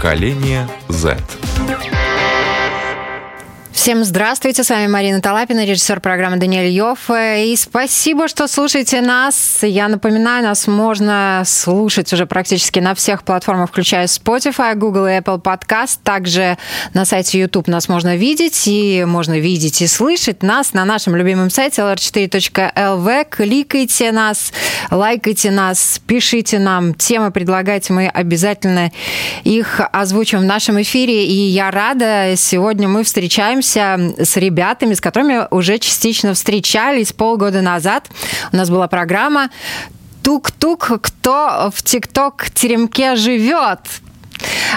Поколение Z. Всем здравствуйте, с вами Марина Талапина, режиссер программы Даниэль Йофф. И спасибо, что слушаете нас. Я напоминаю, нас можно слушать уже практически на всех платформах, включая Spotify, Google и Apple Podcast. Также на сайте YouTube нас можно видеть, и можно видеть и слышать нас на нашем любимом сайте lr4.lv. Кликайте нас, лайкайте нас, пишите нам темы, предлагайте, мы обязательно их озвучим в нашем эфире. И я рада, сегодня мы встречаемся общаемся с ребятами, с которыми уже частично встречались полгода назад. У нас была программа «Тук-тук, кто в ТикТок-теремке живет?»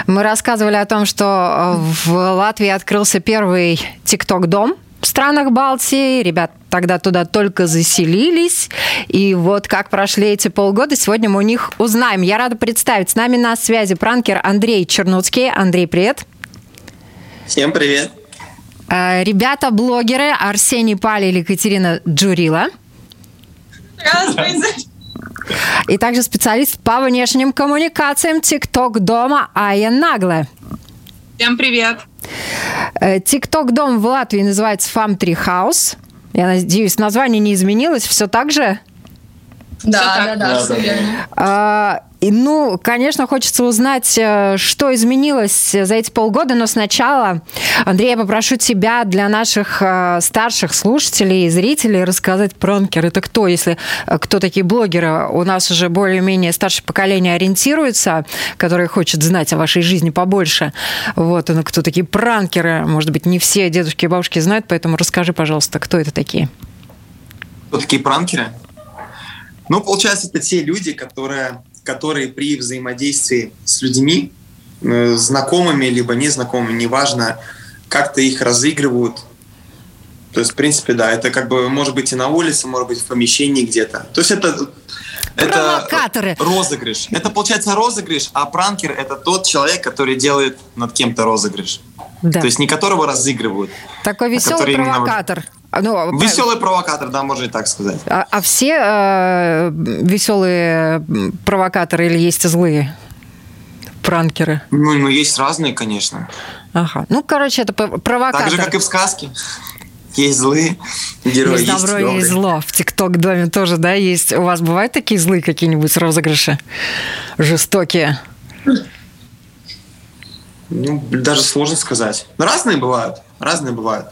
Мы рассказывали о том, что в Латвии открылся первый ТикТок-дом в странах Балтии. Ребят тогда туда только заселились. И вот как прошли эти полгода, сегодня мы у них узнаем. Я рада представить. С нами на связи пранкер Андрей Чернуцкий. Андрей, привет. Всем привет. Э, ребята-блогеры Арсений Пали или Екатерина Джурила. И также специалист по внешним коммуникациям ТикТок дома Ая Наглая. Всем привет. Э, ТикТок дом в Латвии называется Fam 3 House. Я надеюсь, название не изменилось, все так же? Да, да, да, все верно. И, ну, конечно, хочется узнать, э, что изменилось за эти полгода, но сначала, Андрей, я попрошу тебя для наших э, старших слушателей и зрителей рассказать пранкер. Это кто, если э, кто такие блогеры? У нас уже более-менее старшее поколение ориентируется, которое хочет знать о вашей жизни побольше. Вот, ну, кто такие пранкеры? Может быть, не все дедушки и бабушки знают, поэтому расскажи, пожалуйста, кто это такие? Кто такие пранкеры? Ну, получается, это те люди, которые которые при взаимодействии с людьми, э, знакомыми либо незнакомыми, неважно, как-то их разыгрывают. То есть, в принципе, да, это как бы может быть и на улице, может быть в помещении где-то. То есть это Провокаторы. Это розыгрыш. Это получается розыгрыш, а пранкер это тот человек, который делает над кем-то розыгрыш. Да. То есть не которого разыгрывают. Такой а веселый а провокатор. Именно... Ну, Веселый провокатор, да, можно и так сказать. А, а все э, веселые провокаторы или есть злые пранкеры? Ну, ну, есть разные, конечно. Ага. Ну, короче, это провокатор. Так же, как и в сказке. Есть злые герои, есть добро, есть, есть зло. В ТикТок-доме тоже, да, есть. У вас бывают такие злые какие-нибудь розыгрыши? Жестокие? Ну, даже сложно сказать. Разные бывают. Разные бывают.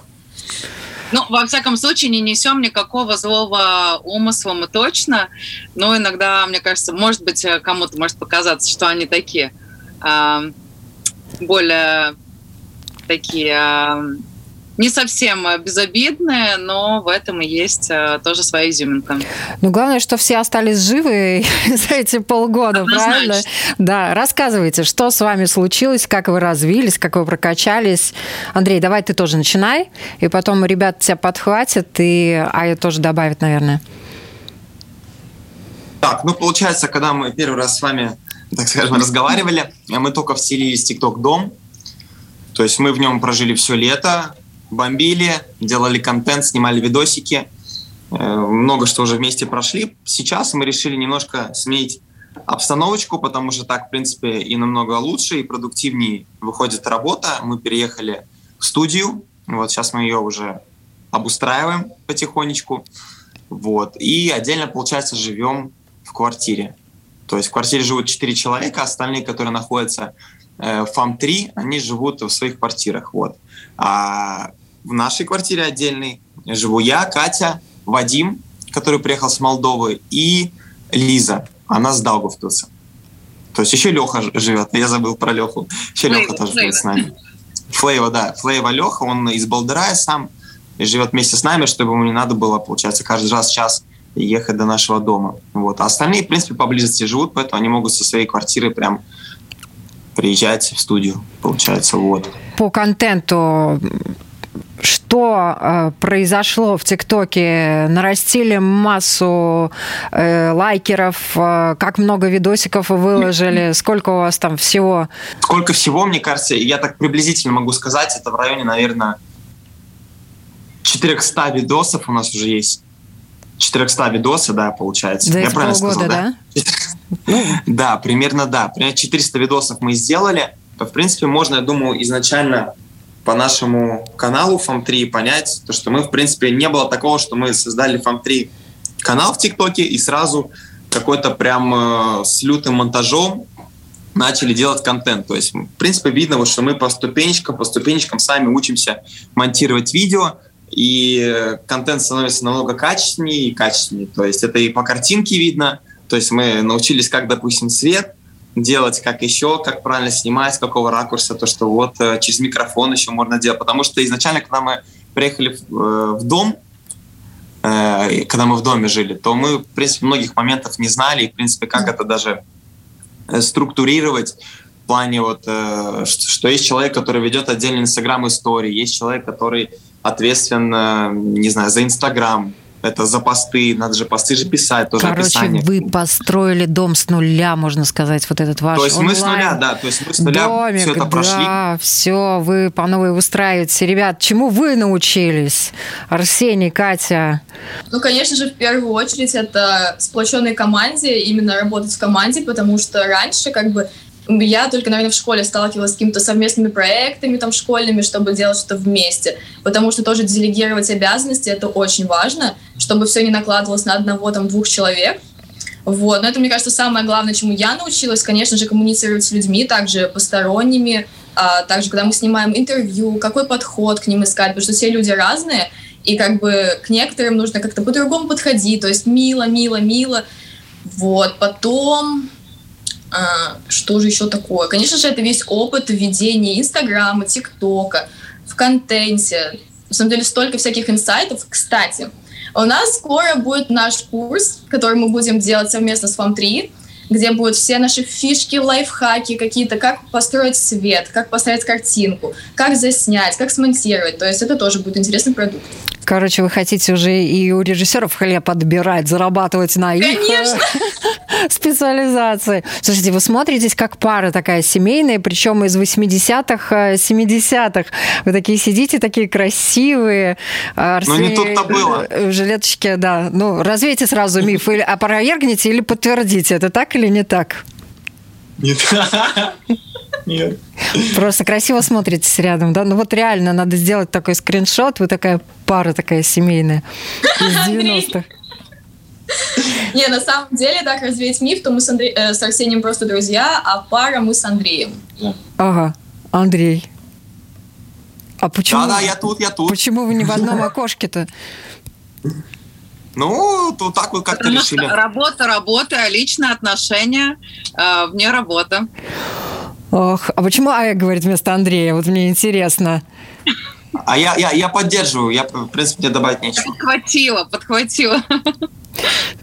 Ну, во всяком случае, не несем никакого злого умысла мы точно, но иногда, мне кажется, может быть, кому-то может показаться, что они такие э, более такие э, не совсем безобидные, но в этом и есть э, тоже своя изюминка. Ну, главное, что все остались живы за эти полгода, Однозначно. правильно? Да, рассказывайте, что с вами случилось, как вы развились, как вы прокачались. Андрей, давай ты тоже начинай, и потом ребят тебя подхватят, и Ая тоже добавит, наверное. Так, ну, получается, когда мы первый раз с вами, так скажем, разговаривали, мы только вселились в ТикТок Дом, то есть мы в нем прожили все лето, бомбили, делали контент, снимали видосики. Э, много что уже вместе прошли. Сейчас мы решили немножко сменить обстановочку, потому что так, в принципе, и намного лучше, и продуктивнее выходит работа. Мы переехали в студию. Вот сейчас мы ее уже обустраиваем потихонечку. Вот. И отдельно, получается, живем в квартире. То есть в квартире живут четыре человека, остальные, которые находятся э, в ФАМ-3, они живут в своих квартирах. Вот. А в нашей квартире отдельной живу я, Катя, Вадим, который приехал с Молдовы, и Лиза, она с Даугавпилса. То есть еще Леха живет, я забыл про Леху. Еще Флейва, Леха тоже Флейва. с нами. Флейва, да. Флейва Леха, он из Балдерая сам и живет вместе с нами, чтобы ему не надо было, получается, каждый раз час ехать до нашего дома. Вот. А остальные, в принципе, поблизости живут, поэтому они могут со своей квартиры прям приезжать в студию, получается, вот. По контенту что э, произошло в ТикТоке? Нарастили массу э, лайкеров, э, как много видосиков вы выложили, сколько у вас там всего? Сколько всего, мне кажется, я так приблизительно могу сказать, это в районе, наверное, 400 видосов у нас уже есть. 400 видосов, да, получается. За я правильно полгода, сказал, да? Да? да, примерно да. Примерно 400 видосов мы сделали в принципе, можно, я думаю, изначально по нашему каналу FAM3 понять, то, что мы, в принципе, не было такого, что мы создали FAM3 канал в ТикТоке и сразу какой-то прям э, с лютым монтажом начали делать контент. То есть, в принципе, видно, вот, что мы по ступенечкам, по ступенечкам сами учимся монтировать видео, и контент становится намного качественнее и качественнее. То есть это и по картинке видно, то есть мы научились, как, допустим, свет делать, как еще, как правильно снимать, с какого ракурса, то, что вот э, через микрофон еще можно делать. Потому что изначально, когда мы приехали в, э, дом, э, когда мы в доме жили, то мы, в принципе, многих моментов не знали, и, в принципе, как это даже структурировать в плане вот, что есть человек, который ведет отдельный инстаграм истории, есть человек, который ответственен, не знаю, за инстаграм, это за посты, надо же посты же писать, тоже Короче, описание. вы построили дом с нуля, можно сказать, вот этот ваш То есть онлайн. мы с нуля, да, то есть мы с нуля Домик, все это да, прошли. все, вы по новой выстраиваете. Ребят, чему вы научились? Арсений, Катя. Ну, конечно же, в первую очередь это сплоченной команде, именно работать в команде, потому что раньше как бы я только, наверное, в школе сталкивалась с какими-то совместными проектами там школьными, чтобы делать что-то вместе. Потому что тоже делегировать обязанности это очень важно, чтобы все не накладывалось на одного там двух человек. Вот. Но это, мне кажется, самое главное, чему я научилась, конечно же, коммуницировать с людьми, также посторонними, а также когда мы снимаем интервью, какой подход к ним искать, потому что все люди разные, и как бы к некоторым нужно как-то по-другому подходить, то есть мило, мило, мило. Вот. Потом а, что же еще такое? Конечно же, это весь опыт ведения Инстаграма, ТикТока, в контенте. На самом деле, столько всяких инсайтов. Кстати, у нас скоро будет наш курс, который мы будем делать совместно с FAM3, где будут все наши фишки, лайфхаки какие-то, как построить свет, как поставить картинку, как заснять, как смонтировать. То есть это тоже будет интересный продукт. Короче, вы хотите уже и у режиссеров хлеб отбирать, зарабатывать на их Конечно. Специализации. Слушайте, вы смотритесь как пара такая семейная, причем из 80-х, 70-х. Вы такие сидите, такие красивые. Ну, не тут-то было. В жилеточке, да. Ну, развейте сразу миф. Или опровергните, или подтвердите. Это так или не так? Нет. Нет. Просто красиво смотритесь рядом, да? Ну вот реально надо сделать такой скриншот, вы такая пара такая семейная из 90-х. Не, на самом деле, так развеять миф, то мы с, Андре... э, с Арсением просто друзья, а пара мы с Андреем. Ага, Андрей. А почему? Да-да, я тут, я тут. Почему вы не в одном окошке-то? Ну, то так вот как-то Потому что решили. работа, работа, личные отношения э, вне работы. Ох, а почему Ая говорит вместо Андрея? Вот мне интересно. А я, я, я поддерживаю, я, в принципе, мне добавить нечего. Подхватила, подхватила.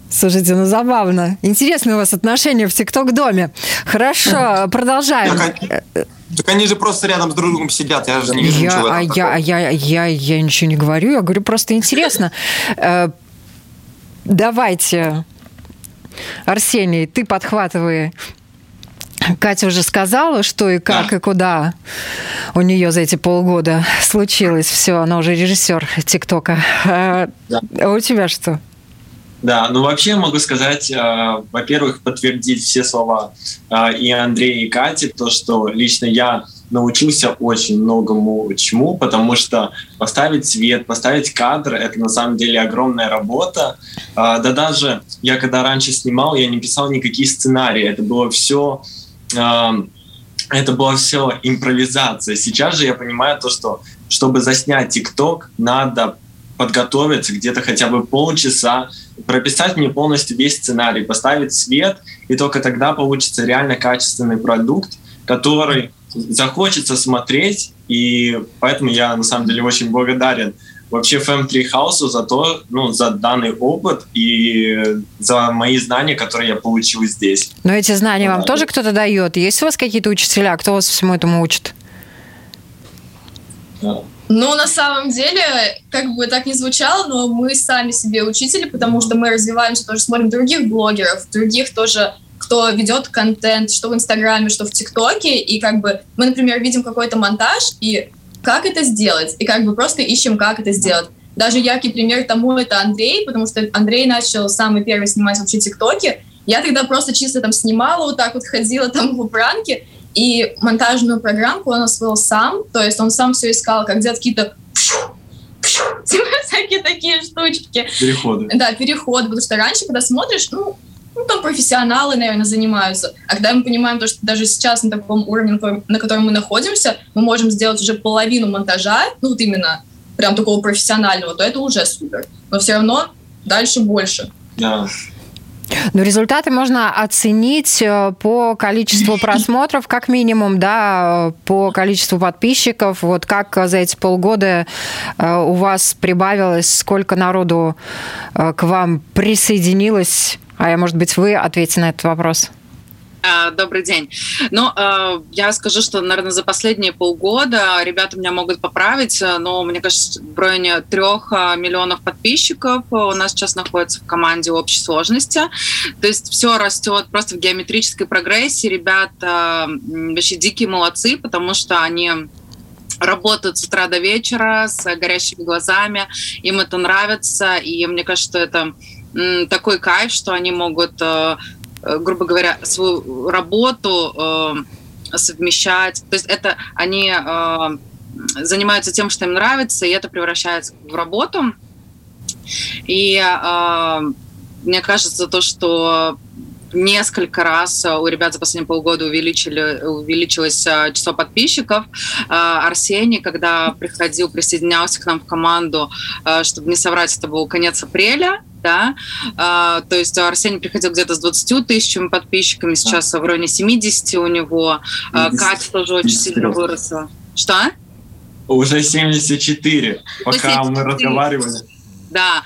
Слушайте, ну забавно. Интересные у вас отношения в ТикТок-доме. Хорошо, продолжаем. Так, Так они же просто рядом с друг другом сидят, я же не вижу Я, ничего а я, а я, я, я ничего не говорю, я говорю просто интересно. Э, Давайте, Арсений, ты подхватывай. Катя уже сказала, что и как, Да. и куда у нее за эти полгода случилось. Все, она уже режиссер ТикТока. А Да. а у тебя что? Да, ну вообще могу сказать, э, во-первых, подтвердить все слова э, и Андрея, и Кати, то, что лично я научился очень многому чему, потому что поставить свет, поставить кадр — это на самом деле огромная работа. Э, да даже я когда раньше снимал, я не писал никакие сценарии, это было все... это была все импровизация. Сейчас же я понимаю то, что чтобы заснять ТикТок, надо подготовиться где-то хотя бы полчаса, прописать мне полностью весь сценарий, поставить свет, и только тогда получится реально качественный продукт, который захочется смотреть, и поэтому я на самом деле очень благодарен вообще FM3 House за то, ну, за данный опыт и за мои знания, которые я получил здесь. Но эти знания вам Да. тоже кто-то дает? Есть у вас какие-то учителя? Кто вас всему этому учит? Ну, на самом деле, как бы так не звучало, но мы сами себе учители, потому что мы развиваемся, тоже смотрим других блогеров, других тоже, кто ведет контент, что в Инстаграме, что в ТикТоке, и как бы мы, например, видим какой-то монтаж, и как это сделать, и как бы просто ищем, как это сделать. Даже яркий пример тому это Андрей, потому что Андрей начал самый первый снимать вообще ТикТоки. Я тогда просто чисто там снимала, вот так вот ходила там в пранке, и монтажную программку он освоил сам, то есть он сам все искал, как делать какие-то всякие такие штучки. Переходы. Да, переходы, потому что раньше, когда смотришь, ну, ну, там профессионалы, наверное, занимаются. А когда мы понимаем то, что даже сейчас на таком уровне, на котором мы находимся, мы можем сделать уже половину монтажа, ну, вот именно прям такого профессионального, то это уже супер. Но все равно дальше больше. Да. Но результаты можно оценить э, по количеству просмотров, как минимум, да, по количеству подписчиков. Вот как за эти полгода э, у вас прибавилось, сколько народу э, к вам присоединилось? А может быть, вы ответите на этот вопрос? А, добрый день. Ну, а, я скажу, что, наверное, за последние полгода ребята меня могут поправить, но, мне кажется, в районе трех а, миллионов подписчиков у нас сейчас находится в команде общей сложности. То есть все растет просто в геометрической прогрессии. Ребята вообще дикие молодцы, потому что они работают с утра до вечера с горящими глазами, им это нравится, и мне кажется, что это такой кайф, что они могут Э, грубо говоря, свою работу э, совмещать. То есть это они э, занимаются тем, что им нравится, и это превращается в работу. И э, мне кажется, то, что несколько раз у ребят за последние полгода увеличили, увеличилось э, число подписчиков. Э, Арсений, когда приходил, присоединялся к нам в команду, чтобы не соврать, это был конец апреля, да, а, то есть Арсений приходил где-то с 20 тысячами подписчиками, сейчас в районе 70 у него, 50, Катя тоже очень сильно выросла. Что? Уже 74, пока 74. мы разговаривали. Да,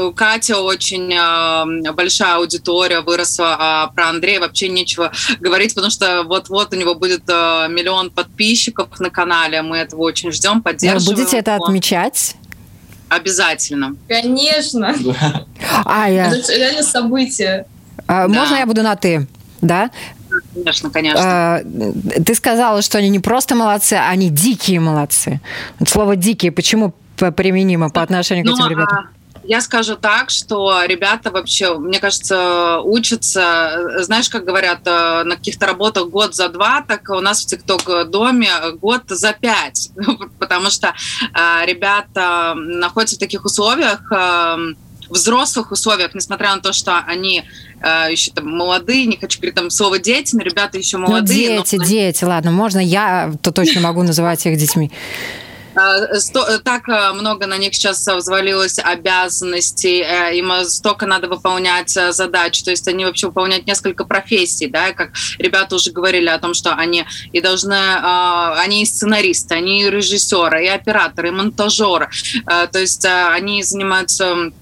у Кати очень э, большая аудитория выросла, а про Андрея вообще нечего говорить, потому что вот-вот у него будет э, миллион подписчиков на канале, мы этого очень ждем, поддерживаем. Вы будете это отмечать? Обязательно. Конечно. А, я... Это реально событие. А, да. Можно я буду на «ты»? Да? Конечно, конечно. А, ты сказала, что они не просто молодцы, они дикие молодцы. Слово «дикие» почему применимо по отношению к ну, этим ребятам? Я скажу так, что ребята вообще, мне кажется, учатся, знаешь, как говорят, э, на каких-то работах год за два, так у нас в ТикТок-доме год за пять, потому что э, ребята находятся в таких условиях, э, взрослых условиях, несмотря на то, что они э, еще там молодые, не хочу говорить там слово дети, но ребята еще ну, молодые. Ну, дети, но... дети, ладно, можно я то точно могу называть их детьми. Э, э, так э, много на них сейчас взвалилось обязанностей, им столько надо выполнять задач, то есть они вообще выполняют несколько профессий, да, как ребята уже говорили о том, что они и должны, они и сценаристы, они и режиссеры, и операторы, и монтажеры, то есть они занимаются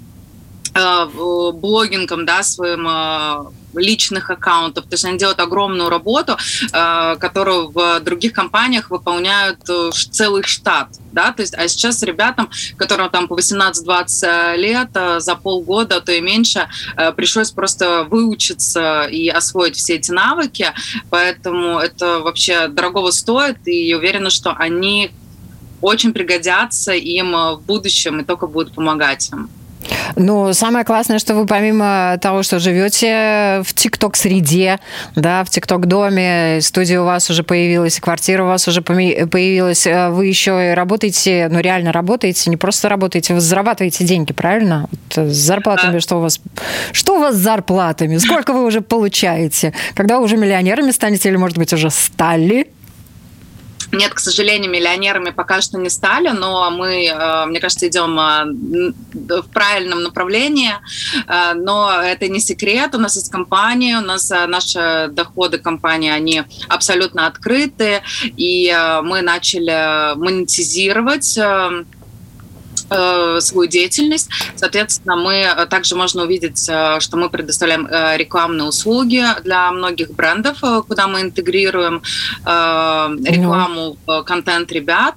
блогингом, да, своим личных аккаунтов. То есть они делают огромную работу, э, которую в других компаниях выполняют э, целый штат. Да? То есть, а сейчас ребятам, которым там по 18-20 лет, э, за полгода, то и меньше, пришлось просто выучиться и освоить все эти навыки. Поэтому это вообще дорогого стоит, и уверена, что они очень пригодятся им в будущем и только будут помогать им. Ну, самое классное, что вы помимо того, что живете в ТикТок-среде, да, в ТикТок-доме, студия у вас уже появилась, квартира у вас уже появилась, э, вы еще и работаете, ну, реально работаете, не просто работаете, вы зарабатываете деньги, правильно? Вот с зарплатами, что у вас, что у вас с зарплатами? Сколько вы уже получаете? Когда вы уже миллионерами станете или, может быть, уже стали? Нет, к сожалению, миллионерами пока что не стали, но мы, э, мне кажется, идем э, в правильном направлении. Э, но это не секрет. У нас есть компания, у нас наши доходы компании, они абсолютно открыты, и мы начали монетизировать свою деятельность. Соответственно, мы э, также можно увидеть, э, что мы предоставляем рекламные услуги для многих брендов, куда мы интегрируем рекламу в контент ребят.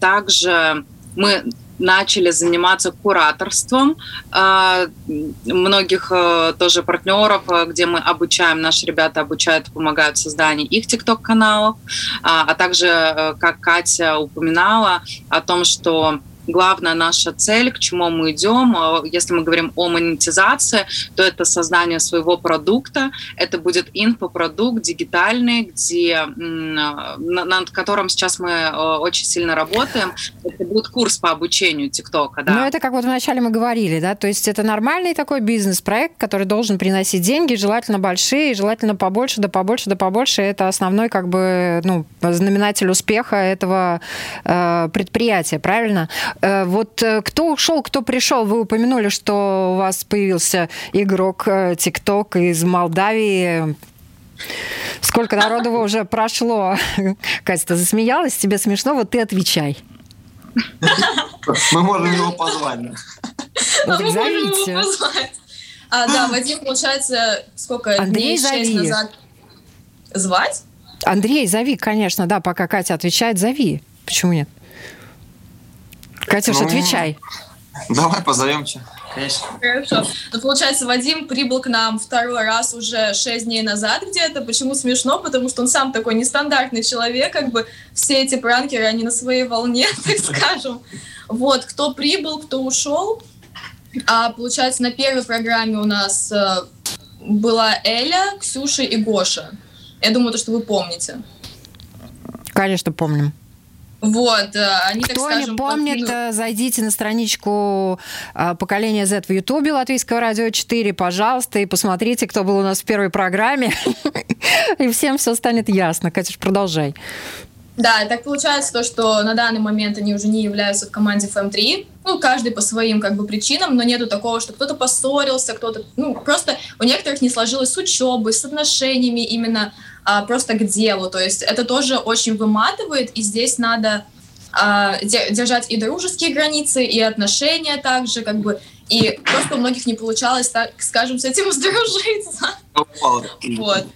Также мы начали заниматься кураторством многих тоже партнеров, где мы обучаем, наши ребята обучают, помогают в создании их ТикТок-каналов, а также, как Катя упоминала, о том, что главная наша цель, к чему мы идем. А, если мы говорим о монетизации, то это создание своего продукта. Это будет инфопродукт дигитальный, где, над которым сейчас мы очень сильно работаем. Это будет курс по обучению ТикТока. Да. Ну, это как вот вначале мы говорили, да, то есть это нормальный такой бизнес-проект, который должен приносить деньги, желательно большие, желательно побольше, да побольше, да побольше. Это основной как бы ну, знаменатель успеха этого э, предприятия, правильно? Э, вот э, кто ушел, кто пришел? Вы упомянули, что у вас появился игрок ТикТок из Молдавии. Сколько народу уже прошло? Катя, ты засмеялась? Тебе смешно? Вот ты отвечай. Мы можем его позвать. Ну, так зовите. А, да, Вадим, получается, сколько Андрей, дней, шесть назад... Звать? Андрей, зови, конечно, да, пока Катя отвечает, зови. Почему нет? Катюш, ну, отвечай. Давай позовем че. Конечно. Хорошо. Ну, получается, Вадим прибыл к нам второй раз уже шесть дней назад где-то. Почему смешно? Потому что он сам такой нестандартный человек, как бы все эти пранкеры, они на своей волне, так скажем. Вот, кто прибыл, кто ушел. А, получается, на первой программе у нас э, была Эля, Ксюша и Гоша. Я думаю, то, что вы помните. Конечно, помним. Вот, э, они, Кто так скажем... не помнит, подкину... Э, зайдите на страничку э, поколения Z в Ютубе Латвийского радио 4, пожалуйста, и посмотрите, кто был у нас в первой программе. И всем все станет ясно. Катюш, продолжай. Да, так получается то, что на данный момент они уже не являются в команде FM3. Ну, каждый по своим как бы причинам, но нету такого, что кто-то поссорился, кто-то... Ну, просто у некоторых не сложилось с учебой, с отношениями именно а, просто к делу. То есть это тоже очень выматывает, и здесь надо а, держать и дружеские границы, и отношения также, как бы, и просто у многих не получалось, так скажем, с этим сдружиться. Вот.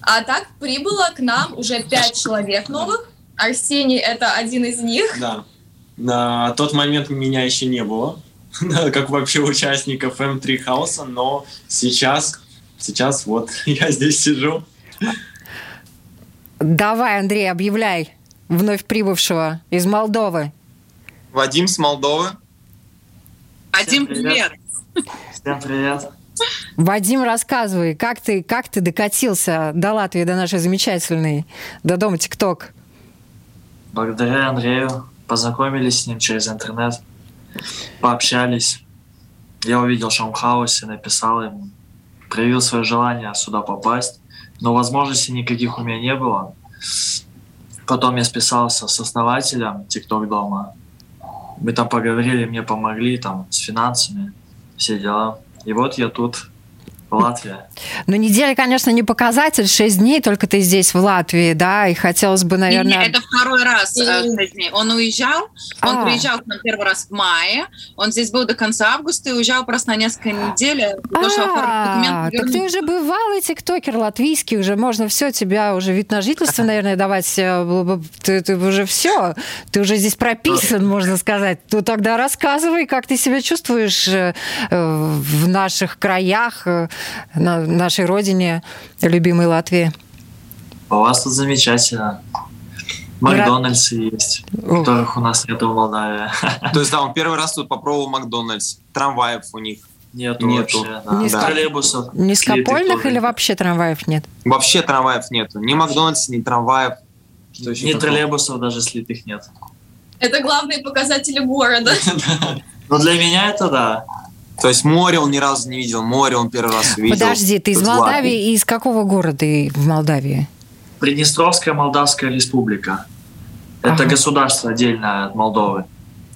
А так прибыло к нам уже пять человек новых. Арсений — это один из них. Да. На тот момент меня еще не было, как вообще участников М3 Хауса, но сейчас сейчас вот я здесь сижу. Давай, Андрей, объявляй вновь прибывшего из Молдовы. Вадим с Молдовы. Вадим, привет. Всем привет. Вадим, рассказывай, как ты, как ты докатился до Латвии, до нашей замечательной, до дома ТикТок? Благодаря Андрею познакомились с ним через интернет, пообщались. Я увидел Шаумхаусе, написал ему, проявил свое желание сюда попасть, но возможностей никаких у меня не было. Потом я списался с основателем ТикТок дома. Мы там поговорили, мне помогли там с финансами, все дела. И вот я тут Латвия. Ну, неделя, конечно, не показатель, 6 дней только ты здесь, в Латвии, да, и хотелось бы, наверное... Нет, это второй раз 6 э, дней. Он уезжал, он а. приезжал к нам первый раз в мае, он здесь был до конца августа и уезжал просто на несколько недель, а, Так ты уже бывалый тиктокер латвийский, уже можно все, тебя уже вид на жительство, наверное, давать, э, ты, ты уже все, ты уже здесь прописан, можно сказать. Ну, тогда рассказывай, как ты себя чувствуешь э, в наших краях, на нашей родине, любимой Латвии? У вас тут замечательно. Макдональдсы Рад... есть, Ух. которых у нас нет в Молдавии. То есть, да, он первый раз тут попробовал Макдональдс. Трамваев у них Нету, нету. вообще. Да. Низко... Троллейбусов. Низкопольных или вообще трамваев нет? Вообще трамваев нету. Ни Макдональдс, ни трамваев. Что ни троллейбусов даже слитых нет. Это главные показатели города. Ну, для меня это да. То есть море он ни разу не видел, море он первый раз видел. Подожди, ты из Молдавии и из какого города в Молдавии? Приднестровская Молдавская республика. Это ага. государство отдельное от Молдовы.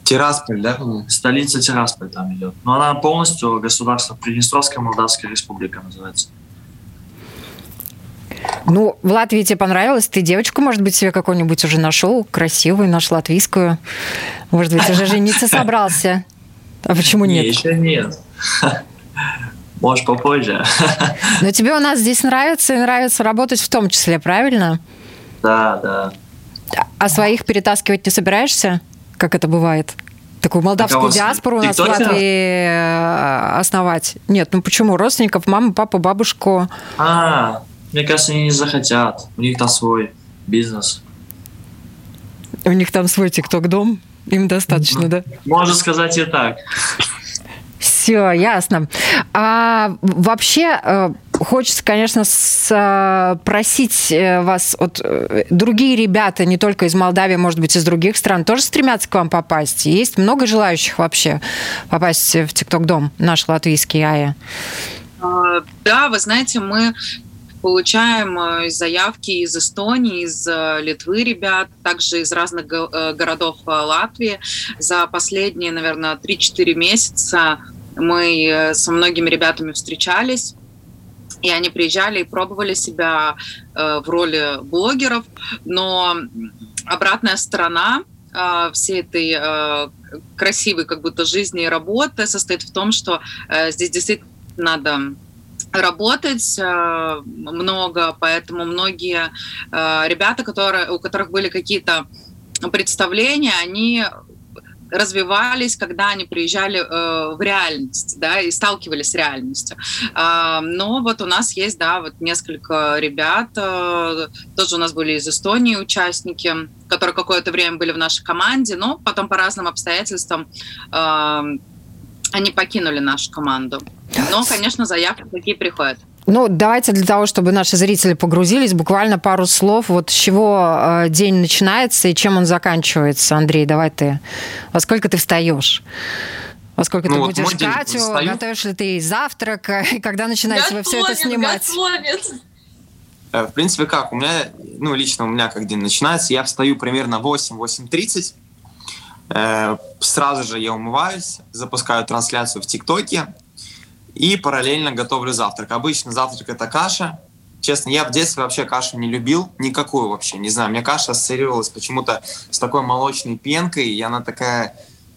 Тирасполь, да? Столица Тирасполь там идет. Но она полностью государство Приднестровская Молдавская республика называется. Ну, в Латвии тебе понравилось? Ты девочку, может быть, себе какую-нибудь уже нашел, красивую, наш латвийскую? Может быть, уже жениться собрался? А почему нет? Еще нет. Может, попозже. Но тебе у нас здесь нравится и нравится работать в том числе, правильно? Да, да. А своих перетаскивать не собираешься, как это бывает? Такую молдавскую а диаспору у нас в Латвии э, основать. Нет, ну почему? Родственников, маму, папу, бабушку. А, мне кажется, они не захотят. У них там свой бизнес. У них там свой тикток-дом? Им достаточно, да? Можно сказать и так. Все, ясно. А вообще э, хочется, конечно, спросить э, вас, вот э, другие ребята, не только из Молдавии, может быть, из других стран, тоже стремятся к вам попасть? Есть много желающих вообще попасть в ТикТок-дом, наш латвийский АЯ? Да, вы знаете, мы получаем заявки из Эстонии, из Литвы ребят, также из разных городов Латвии. За последние, наверное, 3-4 месяца мы э, со многими ребятами встречались, и они приезжали и пробовали себя э, в роли блогеров, но обратная сторона э, всей этой красивой как будто жизни и работы состоит в том, что здесь действительно надо работать много, поэтому многие ребята, которые, у которых были какие-то представления, они развивались, когда они приезжали э, в реальность, да, и сталкивались с реальностью. Э, но вот у нас есть, да, вот несколько ребят, э, тоже у нас были из Эстонии участники, которые какое-то время были в нашей команде, но потом по разным обстоятельствам э, они покинули нашу команду. Но, конечно, заявки такие приходят. Ну, давайте для того, чтобы наши зрители погрузились, буквально пару слов. Вот с чего э, день начинается и чем он заканчивается. Андрей, давай ты. Во сколько ты встаешь? Во сколько ну, ты вот будешь? Встаю. Готовишь ли ты завтрак? И когда начинаете готовит, вы все это снимать? Готовит. Э, в принципе, как? У меня, ну, лично у меня как день начинается. Я встаю примерно 8-8.30. Э, сразу же я умываюсь, запускаю трансляцию в ТикТоке и параллельно готовлю завтрак. Обычно завтрак это каша. Честно, я в детстве вообще кашу не любил, никакую вообще, не знаю. Мне каша ассоциировалась почему-то с такой молочной пенкой, и она такая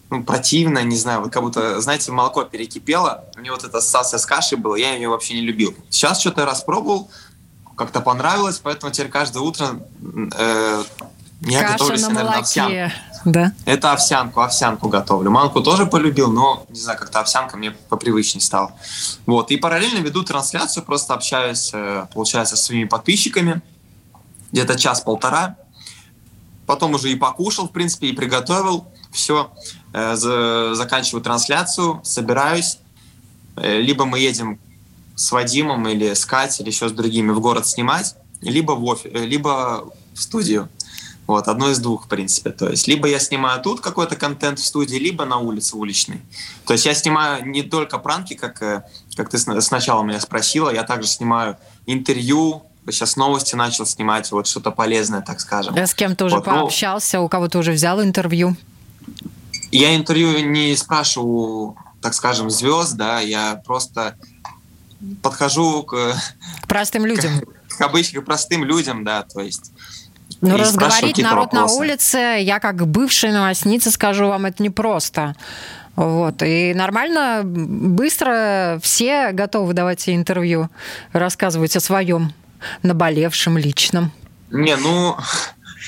ну, противная, не знаю, вот как будто, знаете, молоко перекипело, мне вот эта ассоциация с кашей была, я ее вообще не любил. Сейчас что-то распробовал, как-то понравилось, поэтому теперь каждое утро э, я Каша готовлю себе, наверное, овсянку. Да? Это овсянку, овсянку готовлю. Манку тоже полюбил, но, не знаю, как-то овсянка мне попривычнее стала. Вот, и параллельно веду трансляцию, просто общаюсь, э, получается, с своими подписчиками. Где-то час-полтора. Потом уже и покушал, в принципе, и приготовил. Все, э, заканчиваю трансляцию, собираюсь. Э, либо мы едем с Вадимом или с Катей, или еще с другими в город снимать, либо в, офис, либо в студию. Вот, одно из двух, в принципе. То есть, либо я снимаю тут какой-то контент в студии, либо на улице уличный. То есть, я снимаю не только пранки, как, э, как ты сначала меня спросила, я также снимаю интервью, сейчас новости начал снимать, вот что-то полезное, так скажем. А с кем ты уже вот, ну, пообщался, ну, у кого ты уже взял интервью? Я интервью не спрашиваю, так скажем, звезд, да, я просто подхожу к... К простым людям. К, к обычным простым людям, да, то есть ну, разговорить народ вопросы. на улице, я как бывшая новостница скажу вам, это непросто. Вот. И нормально, быстро все готовы давать интервью, рассказывать о своем наболевшем личном. Не, ну,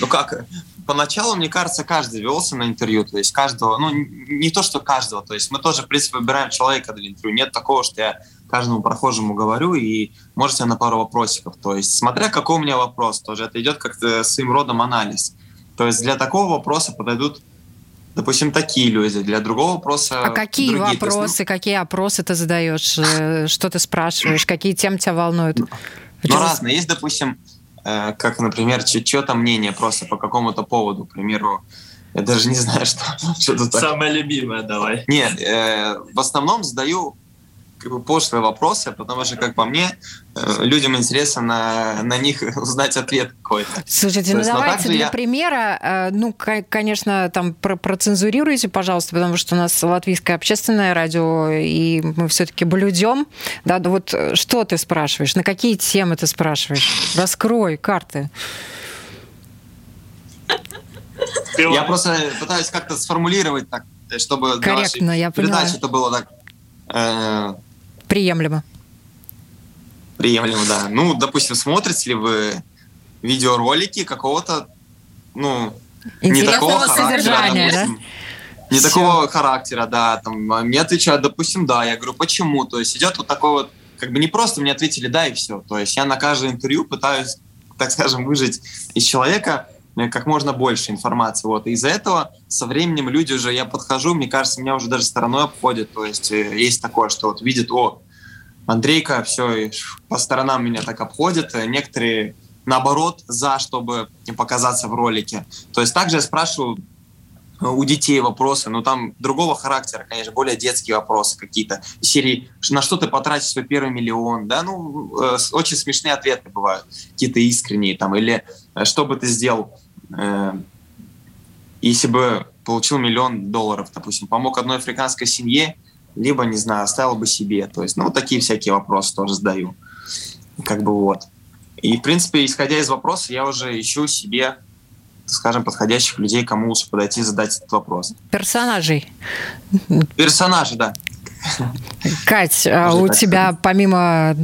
ну как, поначалу, мне кажется, каждый велся на интервью, то есть каждого, ну, не то, что каждого, то есть мы тоже, в принципе, выбираем человека для интервью. Нет такого, что я каждому прохожему говорю, и можете на пару вопросиков. То есть, смотря какой у меня вопрос, тоже это идет как своим родом анализ. То есть для такого вопроса подойдут, допустим, такие люди, для другого вопроса... А какие другие. вопросы, есть, ну, какие опросы ты задаешь, э, что ты спрашиваешь, какие темы тебя волнуют? Ну, ну разные. Есть, допустим, э, как, например, что-то мнение просто по какому-то поводу, к примеру, я даже не знаю, что, что тут Самое любимое, давай. Нет, э, в основном задаю как бы пошлые вопросы, потому что, как по мне, э, людям интересно на, на них узнать ответ какой-то. Слушайте, ну давайте для я... примера, э, ну, конечно, там про процензурируйте, пожалуйста, потому что у нас латвийское общественное радио, и мы все-таки блюдем. Да, вот э, что ты спрашиваешь, на какие темы ты спрашиваешь? Раскрой карты. Я просто пытаюсь как-то сформулировать так, чтобы Корректно, я передаче это было так Приемлемо. Приемлемо, да. Ну, допустим, смотрите ли вы видеоролики какого-то, ну, не такого допустим, да? не Все. такого характера, да, там, мне отвечают, допустим, да, я говорю, почему, то есть идет вот такой вот, как бы не просто мне ответили да и все, то есть я на каждое интервью пытаюсь, так скажем, выжить из человека как можно больше информации. Вот. из-за этого со временем люди уже, я подхожу, мне кажется, меня уже даже стороной обходят. То есть э, есть такое, что вот видят, о, Андрейка, все, по сторонам меня так обходят. Некоторые наоборот за, чтобы показаться в ролике. То есть также я спрашиваю у детей вопросы, но там другого характера, конечно, более детские вопросы какие-то. серии, на что ты потратишь свой первый миллион, да, ну, э, очень смешные ответы бывают, какие-то искренние там, или э, что бы ты сделал, э, если бы получил миллион долларов, допустим, помог одной африканской семье, либо, не знаю, оставил бы себе. То есть, ну, вот такие всякие вопросы тоже задаю. Как бы вот. И, в принципе, исходя из вопроса, я уже ищу себе скажем, подходящих людей, кому лучше подойти и задать этот вопрос. Персонажей. Персонажи, да. Кать, а у тебя сказать. помимо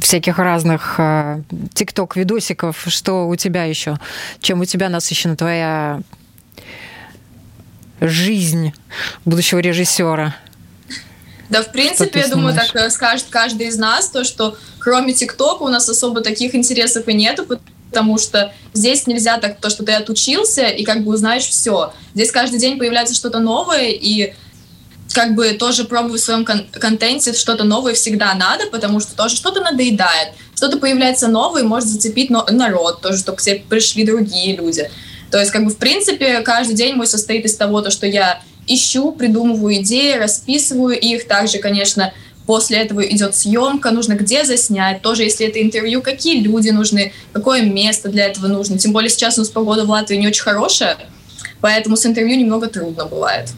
всяких разных а, тикток-видосиков, что у тебя еще? Чем у тебя насыщена твоя жизнь будущего режиссера? Да, в принципе, я думаю, так э, скажет каждый из нас, то, что кроме ТикТока у нас особо таких интересов и нету, потому что здесь нельзя так, то, что ты отучился и как бы узнаешь все. Здесь каждый день появляется что-то новое, и как бы тоже пробовать в своем кон- контенте что-то новое всегда надо, потому что тоже что-то надоедает, что-то появляется новое, может зацепить но- народ, тоже, чтобы к тебе пришли другие люди. То есть, как бы, в принципе, каждый день мой состоит из того, то, что я ищу, придумываю идеи, расписываю их. Также, конечно, после этого идет съемка, нужно где заснять, тоже если это интервью, какие люди нужны, какое место для этого нужно. Тем более сейчас у нас погода в Латвии не очень хорошая, поэтому с интервью немного трудно бывает.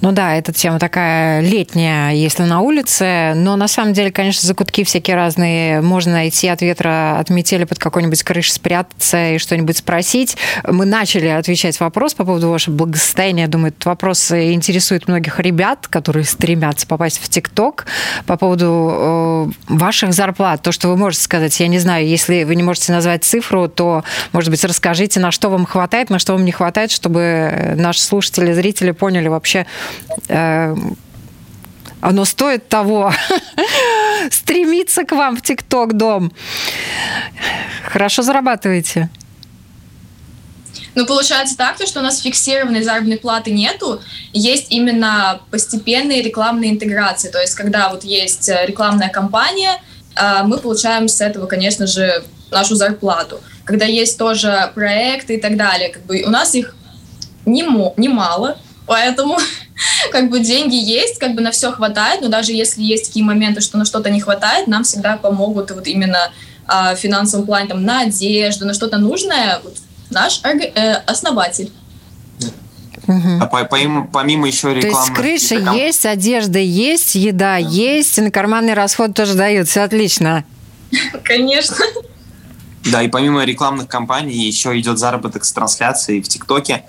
Ну да, эта тема такая летняя, если на улице, но на самом деле, конечно, закутки всякие разные. Можно найти от ветра, от метели под какой-нибудь крышей спрятаться и что-нибудь спросить. Мы начали отвечать вопрос по поводу вашего благосостояния. Думаю, этот вопрос интересует многих ребят, которые стремятся попасть в ТикТок. По поводу э, ваших зарплат, то, что вы можете сказать, я не знаю, если вы не можете назвать цифру, то, может быть, расскажите, на что вам хватает, на что вам не хватает, чтобы наши слушатели, зрители поняли вообще, оно стоит того стремиться к вам в ТикТок дом. Хорошо зарабатываете. Ну, получается так, что у нас фиксированной заработной платы нету, есть именно постепенные рекламные интеграции. То есть, когда вот есть э, рекламная кампания, э, мы получаем с этого, конечно же, нашу зарплату. Когда есть тоже проекты и так далее, как бы у нас их немало, не поэтому как бы деньги есть, как бы на все хватает, но даже если есть такие моменты, что на что-то не хватает, нам всегда помогут вот именно а, в финансовом плане, там, на одежду, на что-то нужное, вот, наш э, основатель. А по, помимо, помимо еще рекламы... То есть крыша есть, одежда есть, еда да. есть, и на карманный расход тоже дают. Все отлично. Конечно. Да, и помимо рекламных кампаний еще идет заработок с трансляцией в ТикТоке.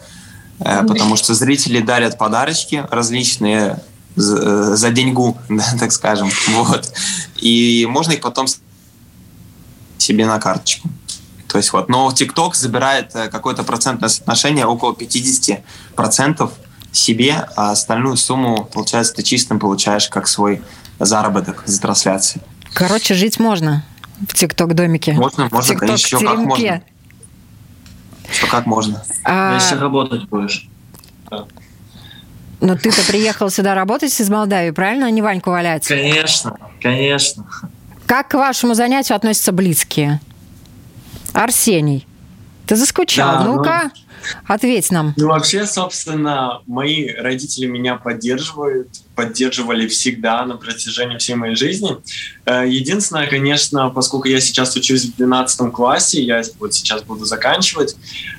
Э, потому что зрители дарят подарочки различные за, за деньгу, да, так скажем, вот, и можно их потом себе на карточку. То есть вот, но TikTok забирает э, какое-то процентное соотношение, около 50% себе, а остальную сумму, получается, ты чистым получаешь как свой заработок за трансляции. Короче, жить можно в ТикТок-домике. Можно, можно, конечно, еще как можно. Что как можно? А... Если работать будешь. Но ты-то приехал сюда работать из Молдавии, правильно, а не Ваньку валять? Конечно, конечно. Как к вашему занятию относятся близкие? Арсений, ты заскучал. Да, Ну-ка, ну... Ответь нам. Ну, вообще, собственно, мои родители меня поддерживают, поддерживали всегда на протяжении всей моей жизни. Э, единственное, конечно, поскольку я сейчас учусь в 12 классе, я вот сейчас буду заканчивать,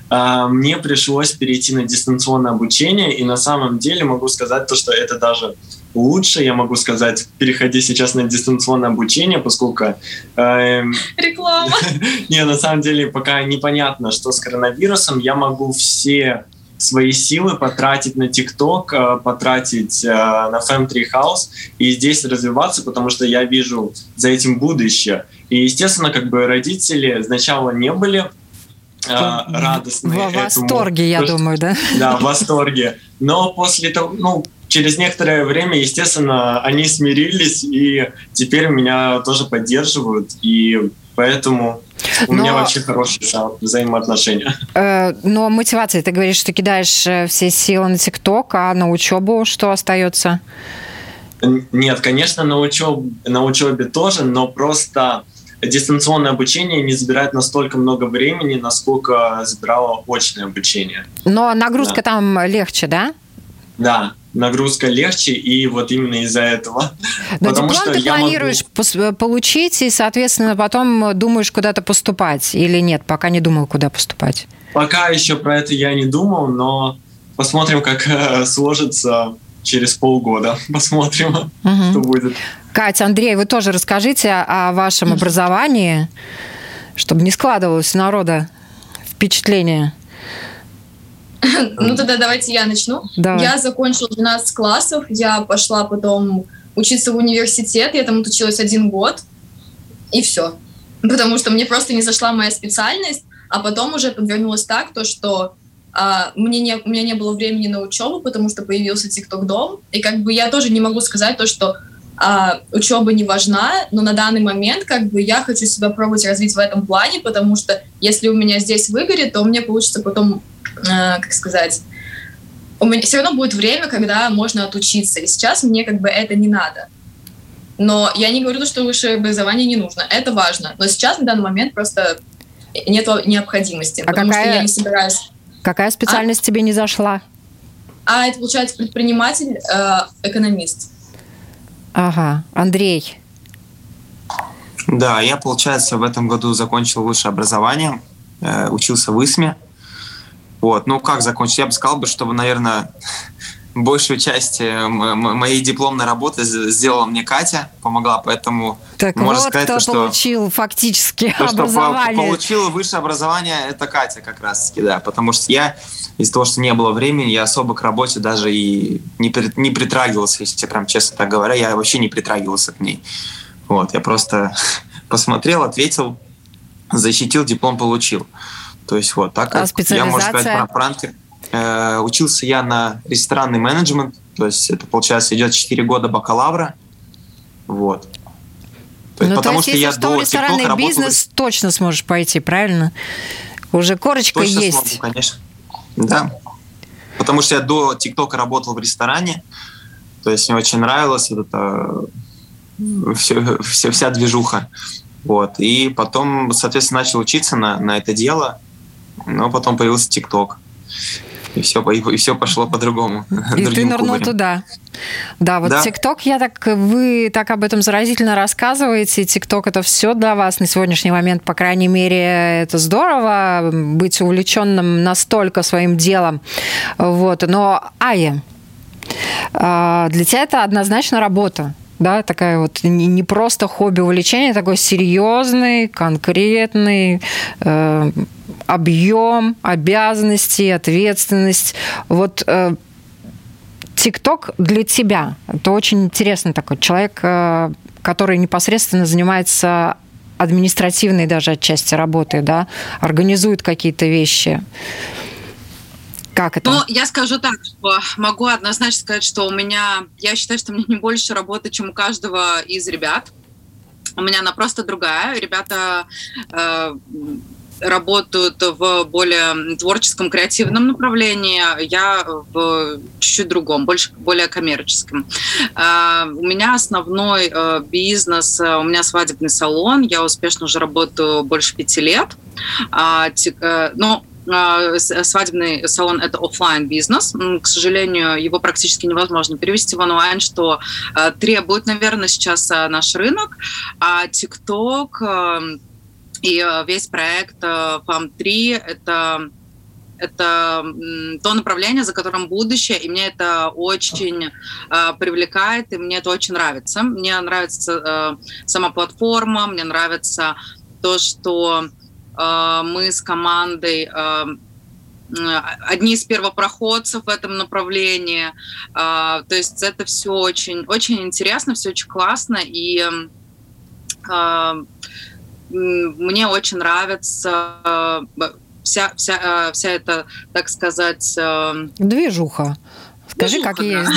э, мне пришлось перейти на дистанционное обучение, и на самом деле могу сказать то, что это даже лучше, я могу сказать, переходи сейчас на дистанционное обучение, поскольку... Э, Реклама! Не, на самом деле пока непонятно, что с коронавирусом. Я могу все свои силы потратить на ТикТок, э, потратить э, на Fem3 House и здесь развиваться, потому что я вижу за этим будущее. И, естественно, как бы родители сначала не были э, радостны. В восторге, этому. я думаю, да? Да, в восторге. Но после того, ну, через некоторое время, естественно, они смирились и теперь меня тоже поддерживают. И поэтому У но... меня вообще хорошие взаимоотношения. Э, но мотивация, ты говоришь, что кидаешь э, все силы на ТикТок, а на учебу что остается? Нет, конечно, на, учеб... на учебе тоже, но просто дистанционное обучение не забирает настолько много времени, насколько забирало очное обучение. Но нагрузка да. там легче, да? Да, нагрузка легче, и вот именно из-за этого. Но Потому диплом что ты планируешь могу... получить, и, соответственно, потом думаешь куда-то поступать, или нет, пока не думал, куда поступать? Пока еще про это я не думал, но посмотрим, как э, сложится через полгода. Посмотрим, угу. что будет. Катя, Андрей, вы тоже расскажите о вашем образовании, чтобы не складывалось у народа впечатление. Ну тогда давайте я начну. Давай. Я закончила 12 классов, я пошла потом учиться в университет, я там отучилась один год, и все. Потому что мне просто не зашла моя специальность, а потом уже подвернулось так, то что а, мне не, у меня не было времени на учебу, потому что появился TikTok дом, и как бы я тоже не могу сказать то, что а, учеба не важна, но на данный момент как бы я хочу себя пробовать развить в этом плане, потому что если у меня здесь выгорит, то у меня получится потом, как сказать, у меня все равно будет время, когда можно отучиться, и сейчас мне как бы это не надо. Но я не говорю, что высшее образование не нужно, это важно, но сейчас на данный момент просто нет необходимости, а потому какая, что я не собираюсь... Какая специальность а? тебе не зашла? А это получается предприниматель, э, экономист. Ага. Андрей. Да, я, получается, в этом году закончил высшее образование, э, учился в ИСМе. Вот, ну как закончить? Я бы сказал, бы, чтобы, наверное, большую часть э, моей дипломной работы сделала мне Катя, помогла, поэтому так можно вот сказать, кто что получил фактически то, образование. Что получил высшее образование, это Катя как раз-таки, да, потому что я из-за того, что не было времени, я особо к работе даже и не, не притрагивался, если прям честно так говоря, я вообще не притрагивался к ней. Вот, я просто посмотрел, ответил, защитил, диплом получил. То есть вот так, а как я, можно сказать, про пранкер. Э, учился я на ресторанный менеджмент, то есть это, получается, идет 4 года бакалавра. Вот. То есть, ну, потому то есть, что я что до ресторанный TikTok бизнес работал... точно сможешь пойти, правильно? Уже корочка точно есть. Смогу, конечно. Да. Потому что я до ТикТока работал в ресторане, то есть мне очень нравилось вот это все, все, вся движуха. Вот. И потом, соответственно, начал учиться на, на это дело, но потом появился ТикТок и все, и, все пошло по-другому. И ты нырнул туда. Да, вот да. ТикТок, я так, вы так об этом заразительно рассказываете. ТикТок это все для вас на сегодняшний момент, по крайней мере, это здорово, быть увлеченным настолько своим делом. Вот. Но, Ая, а, для тебя это однозначно работа да, такая вот не просто хобби, увлечение, такой серьезный, конкретный, э, объем обязанностей, ответственность. Вот э, ТикТок для тебя это очень интересный такой человек, э, который непосредственно занимается административной даже отчасти работой, да, организует какие-то вещи. Как это? Ну, я скажу так, что могу однозначно сказать, что у меня, я считаю, что у меня не больше работы, чем у каждого из ребят. У меня она просто другая. Ребята э, работают в более творческом, креативном направлении, я в чуть-чуть другом, больше более коммерческом. А, у меня основной э, бизнес, э, у меня свадебный салон, я успешно уже работаю больше пяти лет, а, э, но свадебный салон – это офлайн бизнес. К сожалению, его практически невозможно перевести в онлайн, что требует, наверное, сейчас наш рынок. А TikTok и э, весь проект FAM3 э, – это это то направление, за которым будущее, и мне это очень э, привлекает, и мне это очень нравится. Мне нравится сама платформа, мне нравится то, что мы с командой одни из первопроходцев в этом направлении. То есть это все очень, очень интересно, все очень классно, и мне очень нравится э, вся, вся, э, вся эта, так сказать... Э, Движуха Скажи, как есть,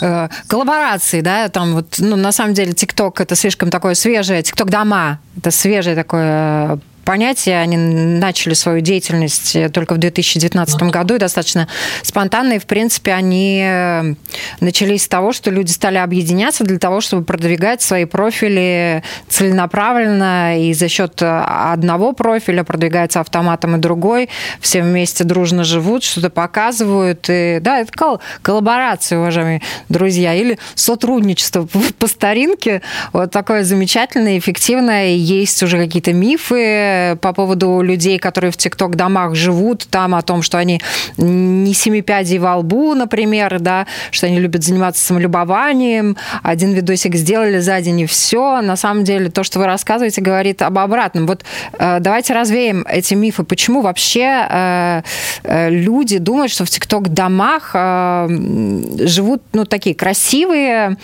да. Коллаборации, да, там вот, ну, на самом деле, ТикТок это слишком такое свежее, ТикТок дома, это свежее такое понятие. Они начали свою деятельность э, только в 2019 году и достаточно спонтанно. И, в принципе, они э, начались с того, что люди стали объединяться для того, чтобы продвигать свои профили целенаправленно. И за счет э, одного профиля продвигается автоматом и другой. Все вместе дружно живут, что-то показывают. И, да, это кол коллаборация, уважаемые друзья. Или сотрудничество по старинке. Вот такое замечательное, эффективное. Есть уже какие-то мифы, по поводу людей, которые в ТикТок-домах живут, там о том, что они не семи пядей во лбу, например, да, что они любят заниматься самолюбованием, один видосик сделали за день и все. На самом деле то, что вы рассказываете, говорит об обратном. Вот э, давайте развеем эти мифы. Почему вообще э, э, люди думают, что в ТикТок-домах живут, ну, такие красивые,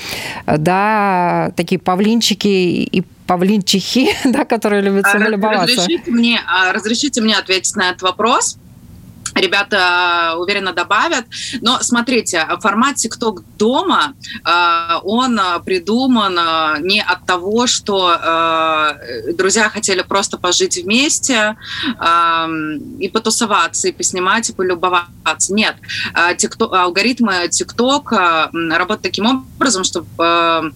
да, такие павлинчики и павлинчихи, да, которые любят а, самолюбоваться. Разрешите мне, а, разрешите мне ответить на этот вопрос? ребята а, уверенно добавят. Но смотрите, формат TikTok дома, он придуман не от того, что друзья хотели просто пожить вместе и потусоваться, и поснимать, и полюбоваться. Нет, алгоритмы TikTok работают таким образом, чтобы Э,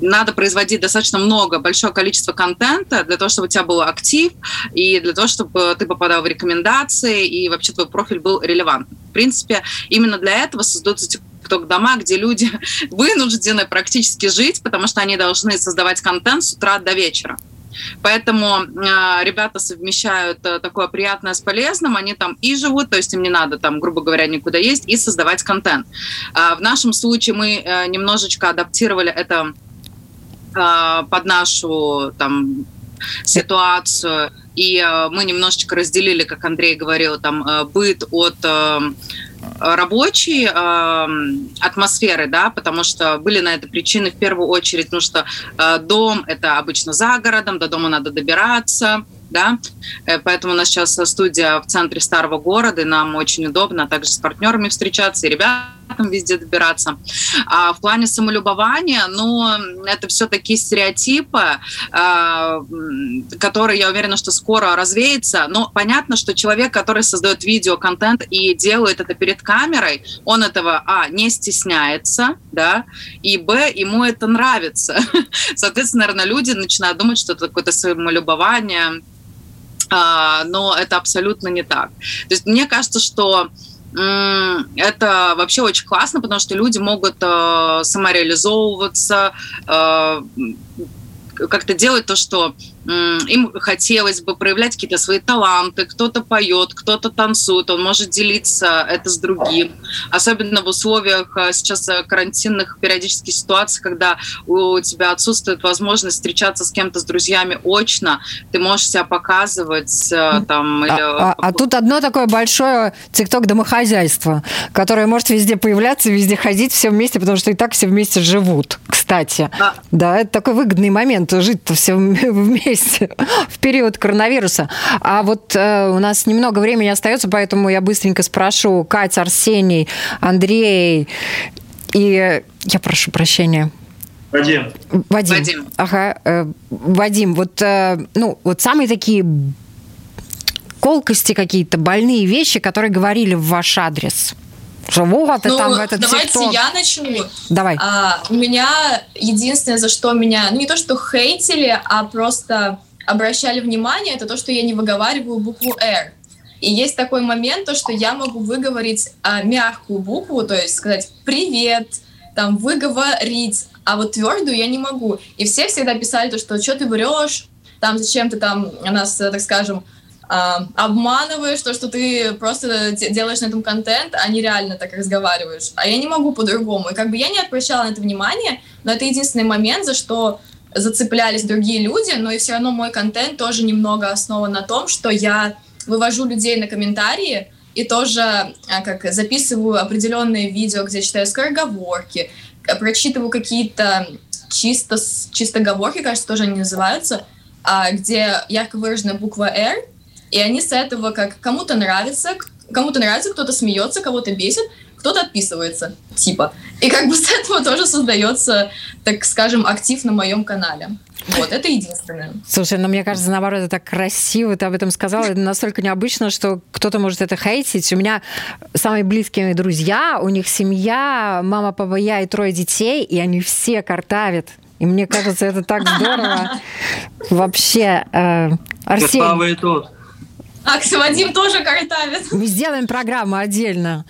надо производить достаточно много, большое количество контента для того, чтобы у тебя был актив, и для того, чтобы ты попадал в рекомендации, и вообще твой профиль был релевантным. В принципе, именно для этого создаются TikTok дома, где люди вынуждены практически жить, потому что они должны создавать контент с утра до вечера. Поэтому э, ребята совмещают э, такое приятное с полезным, они там и живут, то есть им не надо там, грубо говоря, никуда есть, и создавать контент. Э, в нашем случае мы э, немножечко адаптировали это э, под нашу там ситуацию, и э, мы немножечко разделили, как Андрей говорил, там э, быт от э, рабочей э, атмосферы, да, потому что были на это причины в первую очередь, ну что э, дом это обычно за городом, до дома надо добираться, да, э, поэтому у нас сейчас студия в центре старого города, и нам очень удобно также с партнерами встречаться и ребятам везде добираться. А в плане самолюбования, ну, это все такие стереотипы, а, которые, я уверена, что скоро развеются, но понятно, что человек, который создает видеоконтент и делает это перед камерой, он этого, а, не стесняется, да, и, б, ему это нравится. Соответственно, наверное, люди начинают думать, что это какое-то самолюбование, а, но это абсолютно не так. То есть мне кажется, что это вообще очень классно, потому что люди могут э, самореализовываться, э, как-то делать то, что им хотелось бы проявлять какие-то свои таланты, кто-то поет, кто-то танцует, он может делиться это с другим. Особенно в условиях э, сейчас э, карантинных периодических ситуаций, когда у тебя отсутствует возможность встречаться с кем-то, с друзьями очно, ты можешь себя показывать э, там. А, или... а, а тут одно такое большое тикток домохозяйство, которое может везде появляться, везде ходить, все вместе, потому что и так все вместе живут, кстати. Да, да это такой выгодный момент, жить-то все вместе есть в период коронавируса. А вот э, у нас немного времени остается, поэтому я быстренько спрошу Катя, Арсений, Андрей и я прошу прощения. Вадим. Вадим. Вадим. Ага. Э, Вадим, вот, э, ну, вот самые такие колкости какие-то, больные вещи, которые говорили в ваш адрес. Что вот ну, там в этот Давайте TikTok. я начну. Давай. А, у меня единственное, за что меня, ну не то, что хейтили, а просто обращали внимание, это то, что я не выговариваю букву «Р». И есть такой момент, то, что я могу выговорить а, мягкую букву, то есть сказать «привет», там, выговорить, а вот твердую я не могу. И все всегда писали то, что «что ты врешь», там, зачем ты там нас, так скажем, обманываешь то, что ты просто делаешь на этом контент, а не реально так разговариваешь. А я не могу по-другому. И как бы я не обращала на это внимание, но это единственный момент, за что зацеплялись другие люди, но и все равно мой контент тоже немного основан на том, что я вывожу людей на комментарии и тоже а, как записываю определенные видео, где читаю скороговорки, прочитываю какие-то чисто, чистоговорки, кажется, тоже они называются, а, где ярко выражена буква «Р», и они с этого как кому-то нравится, кому-то нравится, кто-то смеется, кого-то бесит, кто-то отписывается, типа. И как бы с этого тоже создается, так скажем, актив на моем канале. Вот, это единственное. Слушай, ну мне кажется, наоборот, это так красиво, ты об этом сказала, это настолько необычно, что кто-то может это хейтить. У меня самые близкие друзья, у них семья, мама, папа, я и трое детей, и они все картавят. И мне кажется, это так здорово. Вообще, э, Арсений... и тут. А, Вадим тоже картавит. Мы сделаем программу отдельно.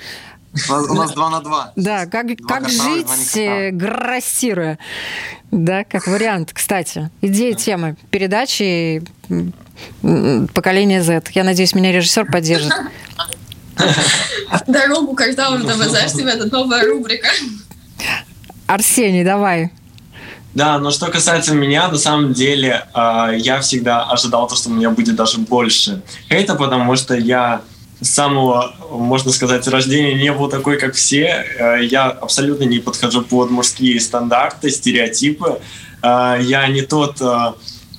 У нас два на два. Да, как, как жить, э, грассируя. Да, как вариант. Кстати, идея темы передачи поколение Z. Я надеюсь, меня режиссер поддержит. Дорогу картавым знаешь, тебе это новая рубрика. Арсений, давай. Да, но что касается меня, на самом деле э, я всегда ожидал то, что у меня будет даже больше хейта, потому что я с самого, можно сказать, рождения не был такой, как все. Э, я абсолютно не подхожу под мужские стандарты, стереотипы. Э, я не тот э,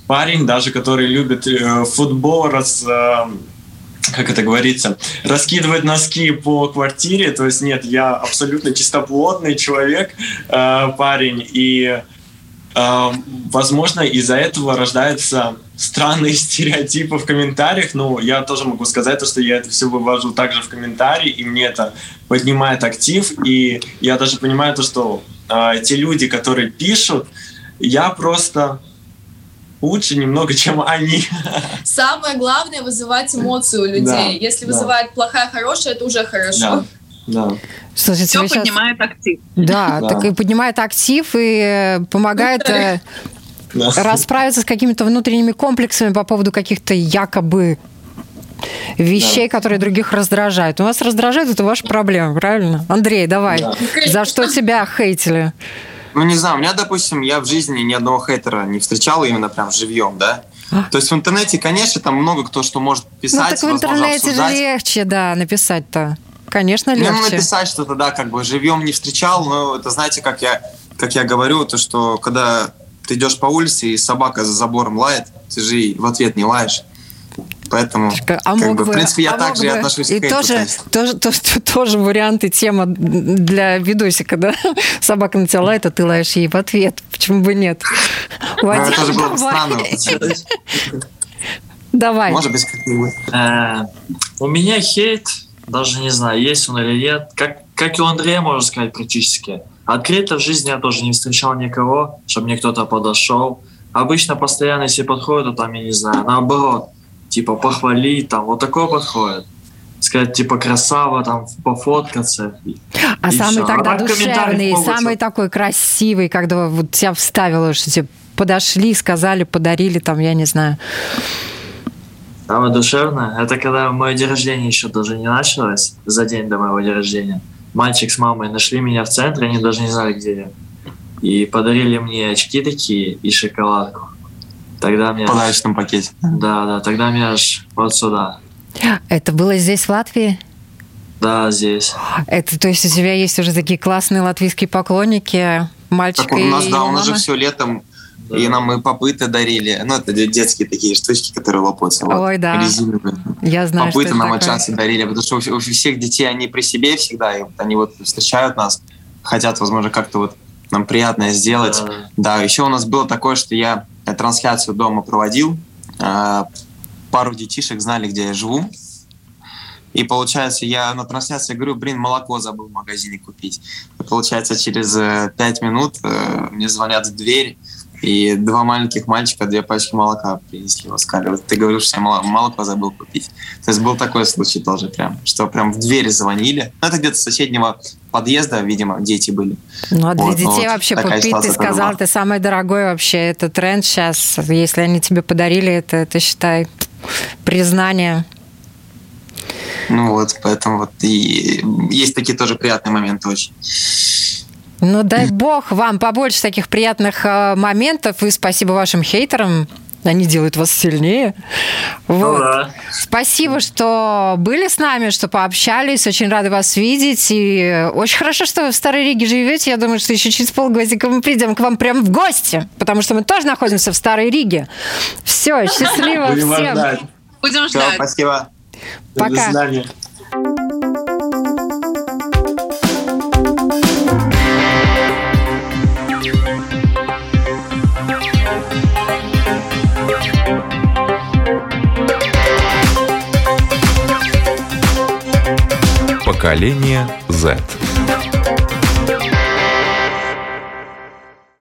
парень, даже который любит футбол, раз, как это говорится, раскидывать носки по квартире. То есть нет, я абсолютно чистоплотный человек, парень, и возможно, из-за этого рождаются странные стереотипы в комментариях. Ну, я тоже могу сказать, то, что я это все вывожу также в комментарии, и мне это поднимает актив. И я даже понимаю то, что э, те люди, которые пишут, я просто лучше немного, чем они. Самое главное вызывать эмоции у людей. Да, Если да. вызывает плохая, хорошая, это уже хорошо. Да. Да. Слушайте, Все поднимает сейчас... актив. Да, да, так и поднимает актив и помогает э, расправиться с какими-то внутренними комплексами по поводу каких-то якобы вещей, да. которые других раздражают. У вас раздражает, это ваша проблема, правильно? Андрей, давай. Да. За что тебя хейтили? Ну, не знаю, у меня, допустим, я в жизни ни одного хейтера не встречал именно прям живьем, да? А? То есть в интернете, конечно, там много кто что может писать, Ну, так в интернете же легче, да, написать-то. Конечно, легче. Ну, написать что-то, да, как бы живьем не встречал, но это, знаете, как я, как я говорю, то, что когда ты идешь по улице, и собака за забором лает, ты же в ответ не лаешь. Поэтому, а как бы, бы, в принципе, я а также бы. отношусь и к тоже, хейту. Тоже, тоже, тоже вариант и тема для видосика, да? Собака на тебя лает, а ты лаешь ей в ответ. Почему бы нет? Ну, это тоже было бы странно. Давай. Может быть, как-нибудь. Э, у меня хейт даже не знаю, есть он или нет. Как, как и у Андрея, можно сказать, практически. Открыто в жизни я тоже не встречал никого, чтобы мне кто-то подошел. Обычно постоянно, если подходят, то там, я не знаю, наоборот, типа похвалить, там, вот такое подходит. Сказать, типа, красава, там, пофоткаться. А и самый все. тогда а душевный, самый такой красивый, когда вот тебя вставило, что тебе подошли, сказали, подарили, там, я не знаю. Самое душевное, это когда мое день рождения еще даже не началось, за день до моего дня рождения. Мальчик с мамой нашли меня в центре, они даже не знали, где я. И подарили мне очки такие и шоколадку. Тогда мне... В подарочном пакете. Да, да, тогда меня аж вот сюда. Это было здесь, в Латвии? Да, здесь. Это, то есть у тебя есть уже такие классные латвийские поклонники, мальчик так у нас, и да, у нас же все летом да. И нам и попыты дарили. Ну, это детские такие штучки, которые лопаются. Ой, вот, да. Резиновые. Я знаю, Попыты что нам от часто дарили, потому что у всех детей они при себе всегда, и вот они вот встречают нас, хотят, возможно, как-то вот нам приятное сделать. Да. да, еще у нас было такое, что я трансляцию дома проводил, а, пару детишек знали, где я живу, и получается, я на трансляции говорю, блин, молоко забыл в магазине купить. И получается, через э, пять минут э, мне звонят в дверь, и два маленьких мальчика две пачки молока принесли в Оскаре. Вот ты говоришь, что я молоко забыл купить. То есть был такой случай тоже прям, что прям в двери звонили. Ну, это где-то с соседнего подъезда, видимо, дети были. Ну, а для вот, детей вот, вообще купить, ты сказал, была. ты самый дорогой вообще. Это тренд сейчас. Если они тебе подарили это, это считай признание. Ну вот, поэтому вот и есть такие тоже приятные моменты очень. Ну, дай бог вам побольше таких приятных э, моментов, и спасибо вашим хейтерам. Они делают вас сильнее. Вот. Ура. Спасибо, что были с нами, что пообщались. Очень рады вас видеть. И очень хорошо, что вы в Старой Риге живете. Я думаю, что еще через полгодика мы придем к вам прямо в гости, потому что мы тоже находимся в Старой Риге. Все, счастливо Будем всем. Ждать. Будем ждать. Все, спасибо. Пока. До свидания. Поколение Z.